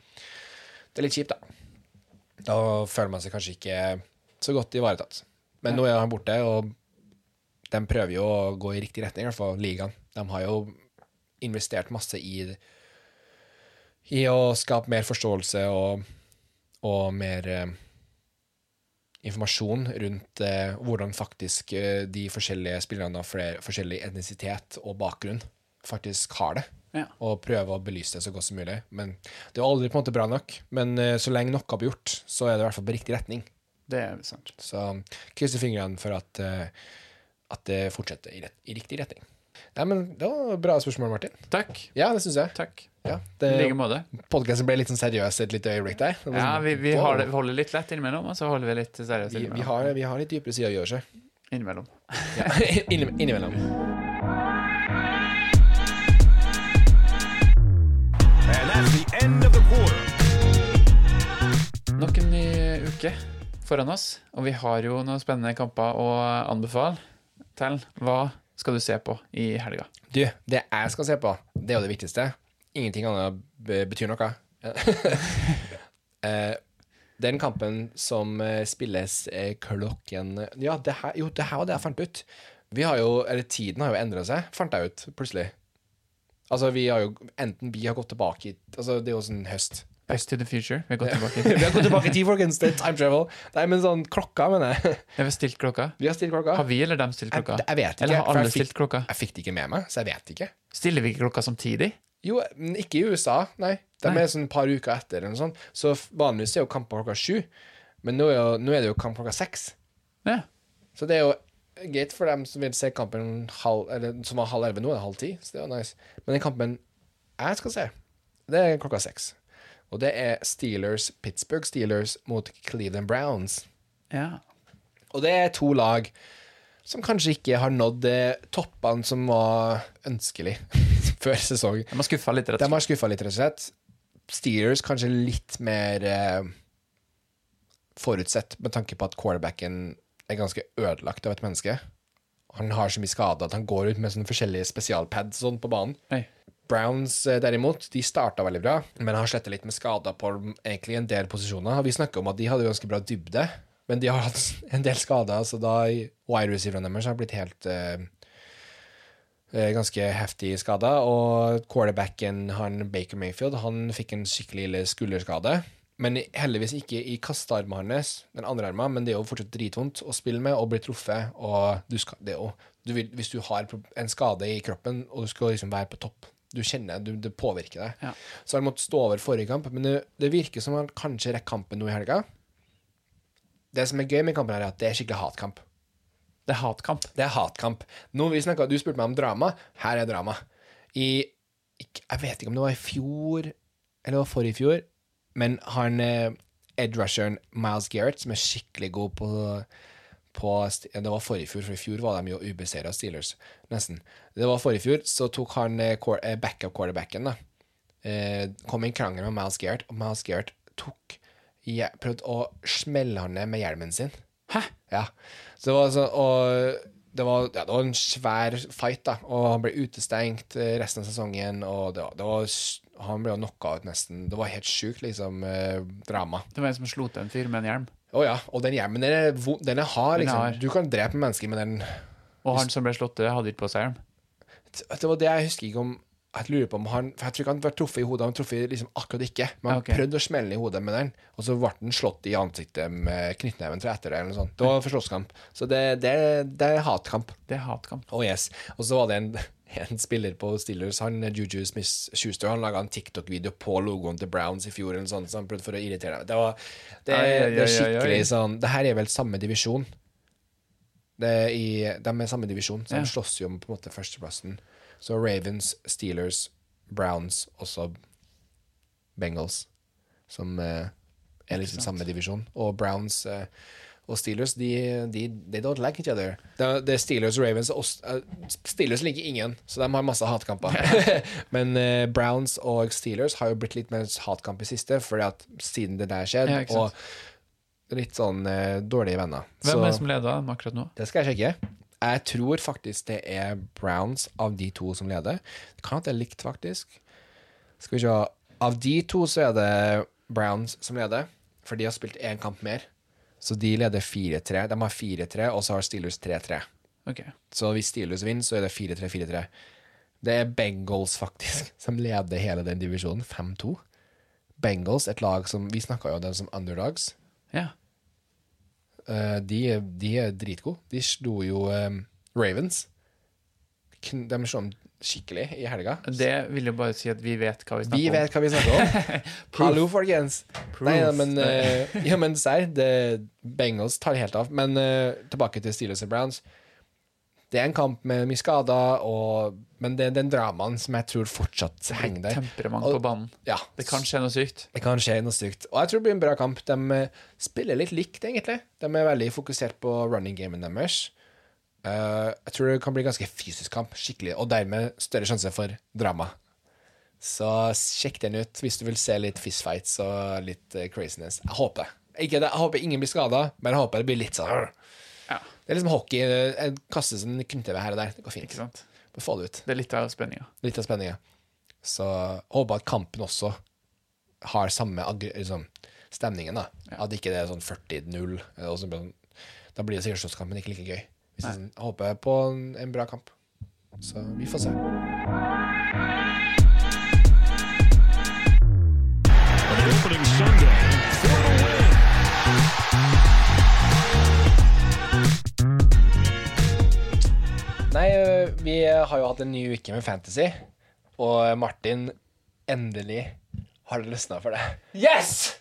det er litt kjipt, da. Da føler man seg kanskje ikke så godt ivaretatt. Men nå er han borte, og de prøver jo å gå i riktig retning, i hvert fall ligaen. De har jo investert masse i, i å skape mer forståelse og, og mer eh, informasjon rundt eh, hvordan faktisk eh, de forskjellige spillerne av flere, forskjellig etnisitet og bakgrunn faktisk har det Ja. og prøve å belyse det så godt som mulig. Men det er aldri på en måte bra nok. Men eh, så lenge noe blir gjort, så er det i hvert fall på riktig retning. Det er sant. Så krysser fingrene for at, eh, at det fortsetter i, rett, i riktig retning. Nei, men Det var bra spørsmål, Martin. Takk. Ja, det syns jeg. Takk. Ja, I like måte. Podkasten ble litt sånn seriøs et lite øyeblikk der. Det Ja, sånn, vi, vi, har det, vi holder litt lett innimellom, og så holder vi litt seriøst vi, vi, har, vi har litt dypere sider å gjøre seg. innimellom. Ja. Inni- Innimellom. And that's the end of the quarter. Nok en ny uke foran oss, og vi har jo noen spennende kamper å anbefale. Tell, hva skal du se på i helga? Du, det jeg skal se på, det er jo det viktigste. Ingenting annet betyr noe. Eh, Den kampen som eh, spilles eh, klokken Ja, det her, jo, det her var det jeg fant ut. Vi har jo, eller Tiden har jo endra seg, fant jeg ut plutselig. Altså, vi har jo Enten vi har gått tilbake i Altså, det er jo sånn høst. Back to the future. Vi har gått tilbake. vi har gått tilbake i tid, folkens. Det er time travel. Nei, men sånn klokka, mener jeg. Vi har stilt klokka. Vi har stilt klokka. Har vi eller dem stilt klokka? Jeg, jeg vet ikke. Eller har alle fikk, stilt klokka? jeg fikk det ikke med meg, så jeg vet ikke. Stiller vi ikke klokka samtidig? Jo, men ikke i USA, nei. De er sånn et par uker etter. eller noe sånt. Så vanligvis er jo kamp klokka sju, men nå er, jo, nå er det jo kamp klokka seks. Ja. Så det er jo greit for dem som vil se kampen halv, eller, som var halv elleve. Nå er det halv ti, så det er jo nice. Men den kampen jeg skal se, det er klokka seks. Og det er Steelers, Pittsburgh Steelers mot Cleveland Browns. ja. Og det er to lag som kanskje ikke har nådd toppene som var ønskelig før sesong. De har skuffa litt, rett og slett. rett og slett. Steelers kanskje litt mer eh, forutsett med tanke på at quarterbacken er ganske ødelagt av et menneske. Han har så mye skade at han går ut med sånne forskjellige spesialpads sånn på banen. Oi. Browns eh, derimot, de starta veldig bra, men har sletta litt med skader på egentlig en del posisjoner. Vi snakka om at de hadde ganske bra dybde, men de har hatt en del skader, så da wide receiverne deres har blitt helt eh, eh, ganske heftig skada. Og quarterbacken, han Baker Mayfield, han fikk en skikkelig ille skulderskade. Men heldigvis ikke i kastearmen hans, den andre armen, men det er jo fortsatt dritvondt å spille med og bli truffet. Og du skal, det er jo, du vil, hvis du har en skade i kroppen og du skal liksom være på topp, du kjenner du, det påvirker deg. Ja. Så han måtte stå over forrige kamp, men det, det virker som han kanskje rekker kampen nå i helga. Det som er gøy med kampen, her er at det er skikkelig hatkamp. Det er hatkamp. Det er hatkamp. Nå, vi snakket, du spurte meg om drama. Her er drama. I Jeg vet ikke om det var i fjor eller det var forrige fjor, men han eh, Ed Rusheren Miles Garrett, som er skikkelig god på, på Det var forrige fjor, for i fjor var de jo ubeseira Steelers, nesten. Det var forrige fjor, så tok han eh, eh, backup-quarterbacken, da. Eh, kom i en krangel med Miles Gareth, og Miles Gareth tok ja, prøvde å smelle han ned med hjelmen sin. Hæ? Ja. Så det var så, og det var, ja, det var en svær fight, da. Og han ble utestengt resten av sesongen. Og det var, det var, han ble jo knocka ut nesten. Det var helt sjukt, liksom, drama. Det var en som slo til en fyr med en hjelm. Å ja. Og den hjelmen, den er, vo- den er hard, Den er liksom. hard. Du kan drepe mennesker med den. Og han som ble slått død, hadde ikke på seg hjelm. Det var det jeg husker ikke om Jeg lurer på om han For jeg tror ikke han ble truffet i hodet. Han truffet liksom akkurat ikke. Men han Ok. prøvde å smelle i hodet med den, og så ble han slått i ansiktet med knyttneven tror etter det. eller noe sånt. Det var for slåsskamp. Så det, det, det er hatkamp. Det er hatkamp. Oh yes. Og så var det en, en spiller på Steelers, han Juju Smith-Schuster, han laga en TikTok-video på logoen til Browns i fjor, eller sånn, så han prøvde for å irritere deg. Det, var, det, Ai, ai, det er skikkelig ai, sånn Det her er vel samme divisjon. Det er i, de er samme divisjon, så Ja. de slåss jo om på en måte førsteplassen. Så Ravens, Steelers, Browns, også Bengals, som eh, er liksom samme divisjon. Og Browns eh, og Steelers, de, de they don't like each other. Det, det er Steelers og Ravens og eh, Steelers liker ingen, så de har masse hatkamper. Men eh, Browns og Steelers har jo blitt litt mer hatkamp i siste, fordi at siden det der skjedde, Ja, og litt sånn eh, dårlige venner. Hvem så er det som leder dem akkurat nå? det skal jeg sjekke. Jeg tror faktisk det er Browns av de to som leder. Det kan at det er likt, faktisk. Skal vi se. Av de to så er det Browns som leder, for de har spilt én kamp mer. Så de leder 4-3. De har 4-3, og så har Steelers 3-3. Ok. Så hvis Steelers vinner, så er det 4-3-4-3. Det er Bengals, faktisk, som leder hele den divisjonen. 5-2. Bengals, et lag som Vi snakka jo om dem som underdogs. Ja. Eh, de, de er dritgode. De slo jo um, Ravens. De dem skikkelig i helga. Det vil jo bare si at vi vet hva vi snakker Vi om. vet hva vi snakker om. Hallo, folkens. Nei, ja, men, uh, ja, men serr, Bengals tar helt av. Men uh, tilbake til Steelers og Browns. Det er en kamp med mye skader, og, men det er den dramaen som jeg tror fortsatt henger der. Temperament på banen. Ja, Det kan skje noe sykt. det kan skje noe sykt. Og jeg tror det blir en bra kamp. De eh, spiller litt likt, egentlig. De er veldig fokusert på running gamen deres. Eh, jeg tror det kan bli ganske fysisk kamp, skikkelig, og dermed større sjanse for drama. Så sjekk den ut hvis du vil se litt fistfights og litt uh, craziness. Jeg håper. Ikke jeg håper ingen blir skada, men jeg håper det blir litt sånn Ja, Det er liksom hockey. eh, En kastes en knyttneve her og der. Det går fint. ikke sant? Få det ut. Det er litt av spenninga. Litt av spenninga. Så jeg håper at kampen også har samme liksom, stemningen. da At ikke det er sånn 40-0. og så blir det sånn- Da blir det sikkert slåsskampen ikke like gøy. Jeg håper på en, en bra kamp. Så vi får se. Nei, vi har jo hatt en ny uke med Fantasy, og Martin, endelig har det løsna for deg. Yes!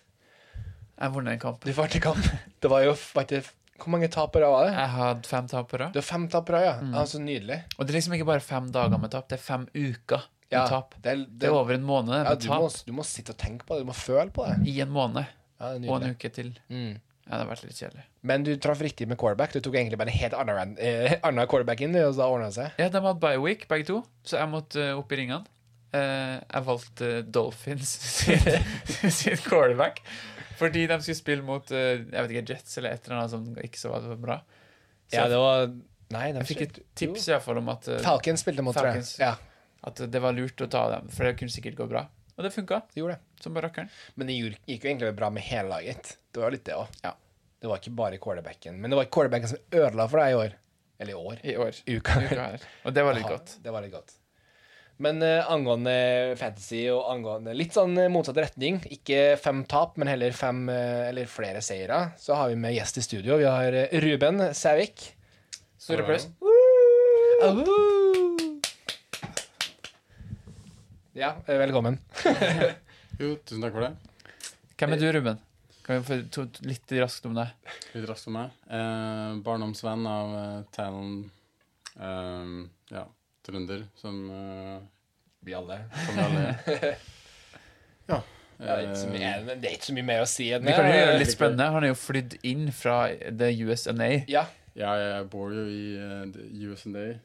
Jeg vant en kamp. Du vant en kamp. Det var jo faktisk Hvor mange tapere var det? Jeg hadde fem tapere. Du har Det fem tapere, ja. ja. Så nydelig. Og det er liksom ikke bare fem dager med tap, det er fem uker med Ja, tap. det er- Det er over en måned Ja, med du må, tap du må sitte og tenke på det. Du må føle på det. i en måned. Ja, det er Og en uke til. Mm. Ja, det har vært litt kjedelig. Men du traff riktig med quarterback. Du tok egentlig bare en helt annen, eh, annen quarterback inn, og så ordna det seg. Ja, de hadde bye week, begge to, så jeg måtte eh, opp i ringene. Uh, jeg valgte Dolphins sin quarterback. Fordi de skulle spille mot eh, jeg vet ikke, Jets eller et eller annet som ikke så var bra. Så Ja, det var Nei, de jeg fikk et tips jo. i hvert fall om at, eh, Falcons spilte mot. Falcons. Ja, at det var lurt å ta dem, for det kunne sikkert gå bra. Og det funka, de gjorde det. som bare rakkeren. Men det gikk jo egentlig bra med hele laget. Det var litt det òg. Ja. Det var ikke bare quarterbacken. Men det var quarterbacken som ødela for deg i år. Eller i år. I år. Uka. Uka her. Og det var litt Aha, godt. Det var litt godt. Men eh, angående fantasy og angående litt sånn eh, motsatt retning, ikke fem tap, men heller fem eh, eller flere seire, så har vi med gjest i studio. Vi har Ruben Sævik. Stor applaus. Ja, velkommen. Jo, tusen takk for det. Hvem er du, Ruben? Kan vi få litt raskt om deg? Litt raskt om meg. Eh, barndomsvenn av uh, Talon Um, Ja, trønder, som, eh, Vi alle. som vi alle. Ja. Ja, det, er mye, eh, det er ikke så mye mer å si enn Vi kan jo gjøre det litt spennende. Han er jo flydd inn fra the USNA. Ja. ja, jeg bor jo i uh, USA. Ja.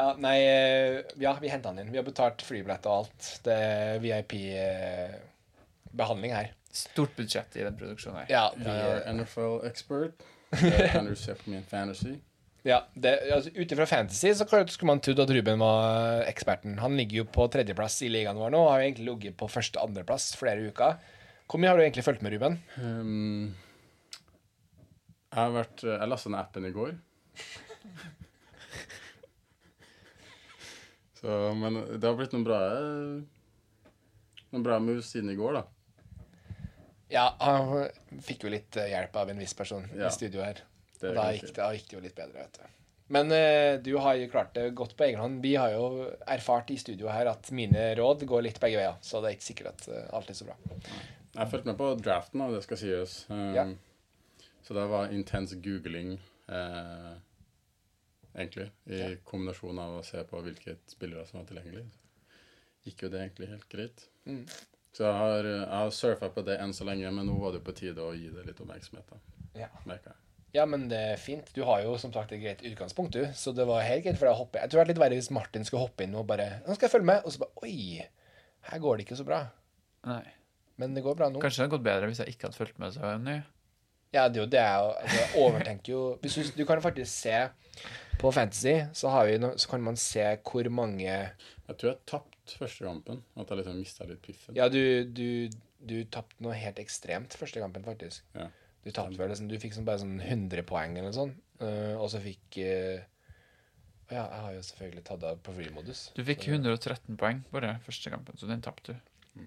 ja, nei eh, Ja, vi henta han inn. Vi har betalt flybillett og alt. Det er VIP-behandling her. Stort budsjett i den produksjonen her. Ja, vi, er. Det du se på min fantasy. Ja, altså, Ut ifra fantasy så skulle man trodd at Ruben var eksperten. Han ligger jo på tredjeplass i ligaen vår nå og har jo egentlig ligget på første- og andreplass flere uker. Hvor mye har du egentlig fulgt med, Ruben? Um, jeg har vært Jeg lasta ned appen i går. Så, men det har blitt noen bra Noen bra moves siden i går, da. Ja, han fikk jo litt eh, hjelp av en viss person Ja. i studio her. Er da gikk, da gikk det jo litt bedre, vet du. Men eh, du har jo klart det godt på egen hånd. Vi har jo erfart i studio her at mine råd går litt begge veier, så det er ikke sikkert at uh, alt er så bra. Jeg fulgte fulgt med på draften, da, det skal sies. Um, Ja. Så det var intens googling, eh, egentlig, i Ja. kombinasjon av å se på hvilke spillere som var tilgjengelig. Gikk jo det egentlig helt greit. Mm. Så jeg har, jeg har surfa på det enn så lenge, men nå var det på tide å gi det litt oppmerksomhet. da, Ja. merker jeg. Ja, men det er fint. Du har jo som sagt et greit utgangspunkt, du. Så det var helt greit for deg å hoppe. Jeg tror det er litt verre hvis Martin skulle hoppe inn og bare Nå skal jeg følge med. Og så bare Oi, her går det ikke så bra. Nei. Men det går bra nå. Kanskje det hadde gått bedre hvis jeg ikke hadde fulgt med så nøye. Ja, det er jo det jeg altså, jeg overtenker jo hvis du, du kan faktisk se på Fantasy, så, har vi no, så kan man se hvor mange Jeg tror jeg tapte første kampen. At jeg liksom mista litt piffen. Ja, du, du, du tapte noe helt ekstremt første kampen, faktisk. Ja. Du tapte vel liksom, du fikk sånn bare sånn 100 poeng eller noe sånt, uh, og så fikk uh, Ja, jeg har jo selvfølgelig tatt av på free-modus. Du fikk 113 poeng bare første kampen, så den tapte du.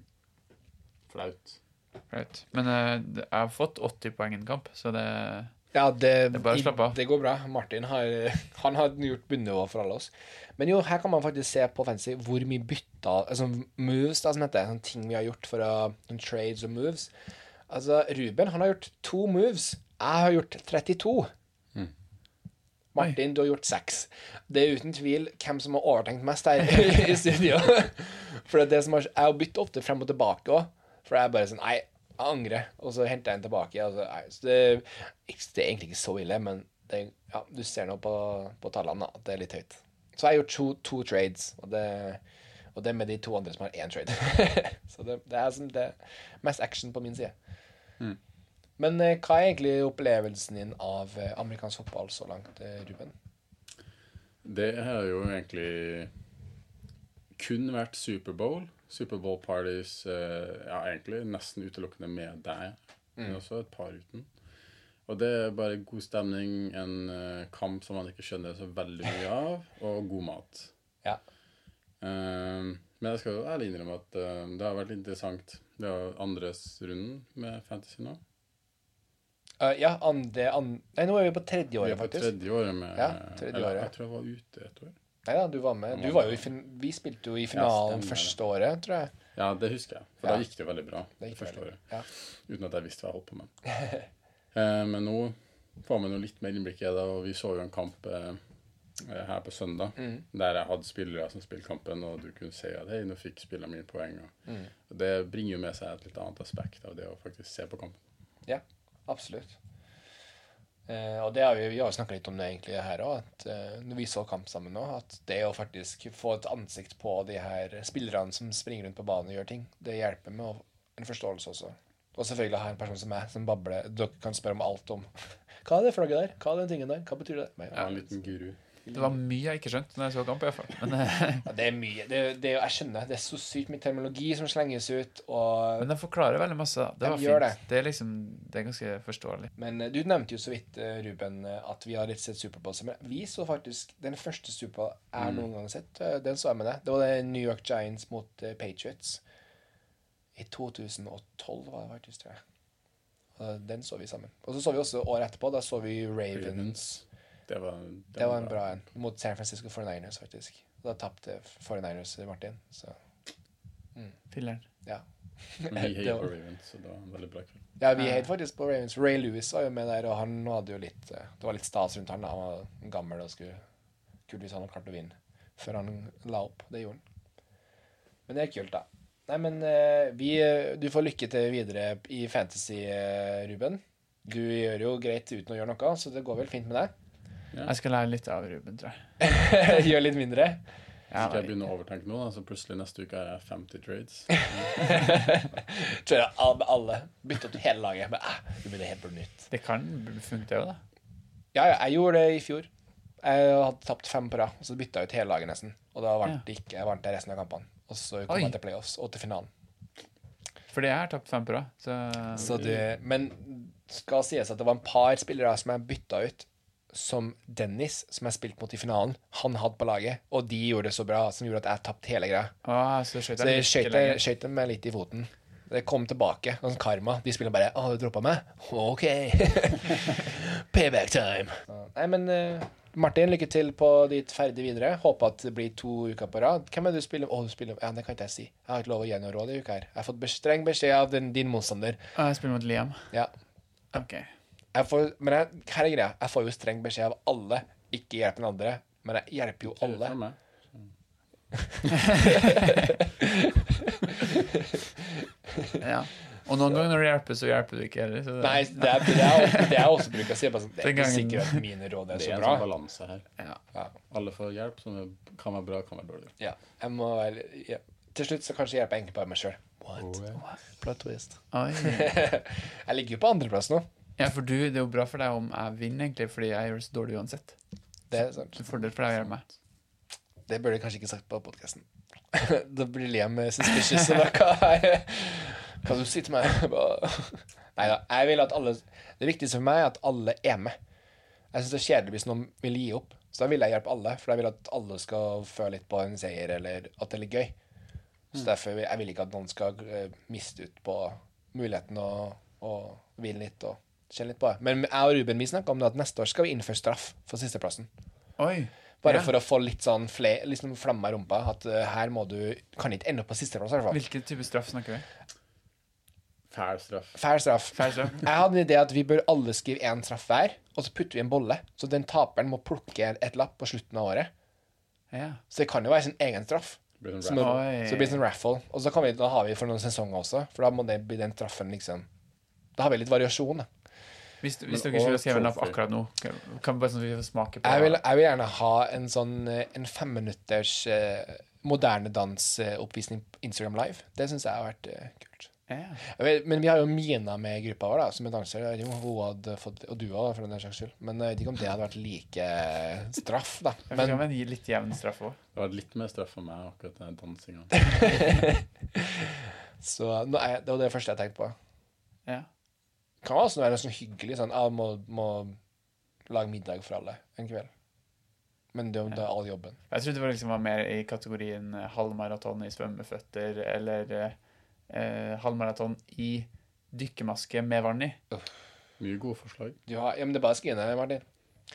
Flaut. Flaut. Men uh, jeg har fått 80 poeng i en kamp, så det Ja, det, Det av. det går bra. Martin har, han har gjort bunnivå for alle oss. Men jo, her kan man faktisk se på fancy hvor mye bytta altså moves, da, som heter sånne ting vi har gjort for å sånn trades og moves. Altså, Ruben han har gjort to moves. Jeg har gjort 32. Mm. Martin, du har gjort seks. Det er uten tvil hvem som har overtenkt mest her i studio. For det er det som har, jeg har byttet ofte frem og tilbake òg. For jeg er bare sånn Nei, jeg angrer. Og så henter jeg den tilbake. Altså, nei, så det, det er egentlig ikke så ille, men det, ja, du ser nå på, på tallene at det er litt høyt. Så jeg har gjort to, to trades, og det, og det er med de to andre som har én trade. så det, det er som det mest action på min side. Men eh, hva er egentlig opplevelsen din av eh, amerikansk fotball så langt, eh, Ruben? Det har jo egentlig kun vært Superbowl. Superbowl parties ja, egentlig nesten utelukkende med deg, men også et par uten. Og det er bare god stemning, en kamp som man ikke skjønner så veldig mye av, og god mat. Ja. Eh, men jeg skal ærlig innrømme at eh, det har vært litt interessant. Det er andres runden med fantasy nå. Uh, ja, andre an Nei, nå er vi på tredje året, faktisk. Vi er på tredje året med Ja, tredje eller, året. Jeg tror jeg var ute et år. Nei da, du var med. Du var jo i fin vi spilte jo i finalen ja, første året, tror jeg. Ja, det husker jeg. For Ja. da gikk det jo veldig bra. Det Det første veldig- året. ja. Uten at jeg visste hva jeg holdt på med. uh, men nå får man jo litt mer innblikk i det, og vi så jo en kamp uh, her på søndag Mm. der jeg hadde spillere som spilte kampen, og du kunne si at hei, nå fikk spillerne mine poeng. Og, Mm. det bringer jo med seg et litt annet aspekt av det å faktisk se på kampen. Ja, absolutt. Eh, og det har vi, vi har snakka litt om det egentlig her òg, at eh, når vi så kamp sammen nå, at det å faktisk få et ansikt på de her spillerne som springer rundt på banen og gjør ting, det hjelper med en forståelse også. Og selvfølgelig ha en person som meg, som babler. Dere kan spørre om alt om Hva er det flagget der? Hva er den tingen der? Hva betyr det? Men, Jeg er en liten guru. Det var mye jeg ikke skjønte når jeg så kamp, i hvert fall. Men, eh, ja, det er mye. Det, det, jeg skjønner. Det er så sykt mye terminologi som slenges ut, og men de forklarer veldig masse. Det De var fint. Det. er liksom, det er ganske forståelig. Men eh, du nevnte jo så vidt, eh, Ruben, at vi har litt sett Superbowl Men Vi så faktisk den første Superbowl jeg Mm. noen gang har sett. Den så jeg med deg. Det var det New York Giants mot Patriots. I 2012 var det faktisk, tror jeg. Og Den så vi sammen. Og så så vi også året etterpå. Da så vi Ravens. Ravens. Det var, Det var en bra en. Mot San Francisco 49ers, faktisk. Da tapte 49ers Martin. Så Filler'n. ja. Vi hater heier på Ravens, så det var en veldig bra kveld. Ja, vi hater faktisk på Ravens. Ray Lewis var jo med der, og han hadde jo litt eh, Det var litt stas rundt han. da. Han var gammel og skulle Kult hvis han hadde klart å vinne før han la opp. Det gjorde han. Men det er kult, da. Nei, men eh, vi eh, Du får lykke til videre i Fantasy, eh, Ruben. Du gjør jo greit uten å gjøre noe, så det går vel fint med deg. Jeg skal lære litt av Ruben, tror jeg. Gjør litt mindre. Ja, Skal jeg begynne å overtenke nå, da, så plutselig neste uke er jeg 50 trades. Tror jeg med alle Bytte ut hele laget. Men eh, det blir helt på nytt. det kan funke, det òg, da. Ja, ja, jeg gjorde det i fjor. Jeg hadde tapt fem på rad, og så bytta jeg ut hele laget nesten. Og da vant Ja. jeg vant resten av kampene. Og så kom Oi. jeg til playoffs og til finalen. Fordi jeg har tapt fem på rad. Så Så det, men skal sies at det var en par spillere som jeg bytta ut, som Dennis, som jeg spilte mot i finalen, han hadde på laget. Og de gjorde det så bra, som gjorde at jeg tapte hele greia. Ah, så skjøt Så jeg skjøt dem litt i foten. Det kom tilbake. Sånn karma. De spiller bare 'Å, du droppa meg?' OK. Payback time. Nei, men uh, Martin, lykke til på ditt ferdig videre. Håper at det blir to uker på rad. Hvem er det du spiller Å, du spiller Ja, det kan ikke jeg si. Jeg har ikke lov å gi noe råd i uka her. Jeg har fått streng beskjed av din, din motstander. Å, jeg spiller mot Liam. Ja. OK. Jeg får, men jeg, her er greia. Jeg får jo streng beskjed av alle. Ikke hjelp den andre. Men jeg hjelper jo alle. Ja. Og noen ganger når det hjelper, så hjelper du ikke heller. Så det, Nei, det er det er også- det jeg også bruker å si. Sånn, det er ikke sikkert at mine råd er Det er en sånn balanse her. ja. Ja. Alle får hjelp, som er, kan være bra, kan være dårlig. Ja, jeg må være ja. Til slutt så kanskje hjelper jeg egentlig bare meg sjøl. Plot twist. Oi. Jeg ligger jo på andreplass nå. Ja, for du, det er jo bra for deg om jeg vinner, egentlig, fordi jeg gjør det så dårlig uansett. Det er sant. Det er fordel for deg å hjelpe meg. Det burde jeg kanskje ikke sagt på podkasten. da blir Liam suspicious. og da, hva, hva du sier til meg? Nei da. Jeg vil at alle Det viktigste for meg er at alle er med. Jeg syns det er kjedelig hvis noen vil gi opp. Så da vil jeg hjelpe alle, for jeg vil at alle skal føle litt på en seier, eller at det er litt gøy. Så derfor vil jeg ikke at noen skal eh, miste ut på muligheten å, å vinne litt og kjenne litt på det. Men jeg og Ruben vi snakka om det at neste år skal vi innføre straff for sisteplassen. Oi. Bare Ja. for å få litt sånn fle, liksom flamme i rumpa. At uh, her må du Kan ikke ende opp på sisteplass, i hvert fall. Hvilken type straff snakker vi? Fæl straff. Fæl straff. Fær straff. Jeg hadde en idé at vi bør alle skrive én straff hver, og så putter vi en bolle. Så den taperen må plukke et lapp på slutten av året. Ja. Så det kan jo være sin egen straff. Sånn er, så det blir sånn raffle. Og så kan vi, da har vi for noen sesonger også, for da må det bli den straffen, liksom. Da har vi litt variasjon, da. Hvis, hvis Men dere ikke vil skrive en lapp akkurat nå, kan, kan bare sånn vi får smake på Jeg vil, jeg vil gjerne ha en sånn eh, en femminutters eh, moderne dansoppvisning på Instagram Live. Det syns jeg har vært eh, kult. ja. Vet, men vi har jo Mina med i gruppa vår, da, som er danser. Jeg om hun hadde fått, Og du òg, for den saks skyld. Men jeg vet ikke om det hadde vært like straff, da. Jeg Men vil men, gi litt jevn straff òg. Det var litt mer straff for meg, akkurat den dansinga. så nå er, det var det første jeg tenkte på. Ja. Kan også være sånn hyggelig sånn ah, må, må lage middag for alle en kveld. Men det, det er all jobben. Jeg trodde det var liksom var mer i kategorien eh, halvmaraton i svømmeføtter, eller eh, eh, halvmaraton i dykkermaske med vann i. Mye gode forslag. Ja, ja, men det er bare å skrive ned, Martin.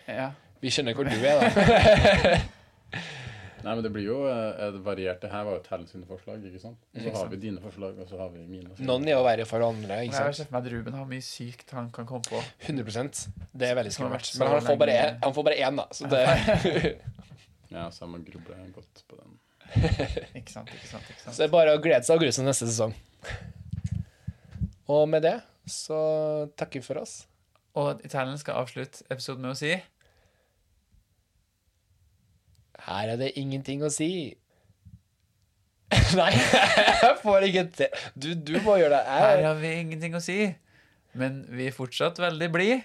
Ja. Vi skjønner hvor du er, da. Nei, men det blir jo eh, et variert Det her var jo Tell sine forslag, ikke sant? Og så har vi dine forslag, og så har vi mine. Noen er jo verre for andre, Jeg ikke har sant? sett for meg at Ruben har mye sykt han kan komme på. 100% Det er veldig skummelt. Men han får bare en han får bare én da. Så det, Ja, så jeg må gruble godt på den. Ikke sant, ikke sant, ikke sant. så det er bare å glede seg og grue seg neste sesong. Og med det så takker vi for oss. Og Italien skal avslutte episoden med å si Her er det ingenting å si. Nei, jeg får ikke til. Du, du må gjøre det. Her Jeg, har vi ingenting å si, men vi er fortsatt veldig blide.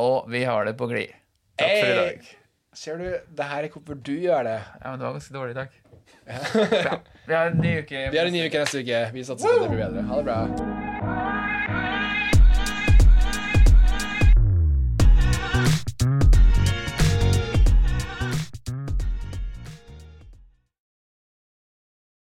Og vi har det på glid. Takk for i dag. ser du, det her er hvorfor du gjør det. Ja, men det var ganske dårlig i dag. Ja. Vi har en ny uke. Vi har en ny uke neste uke. Vi satser på at det blir bedre. Ha det bra.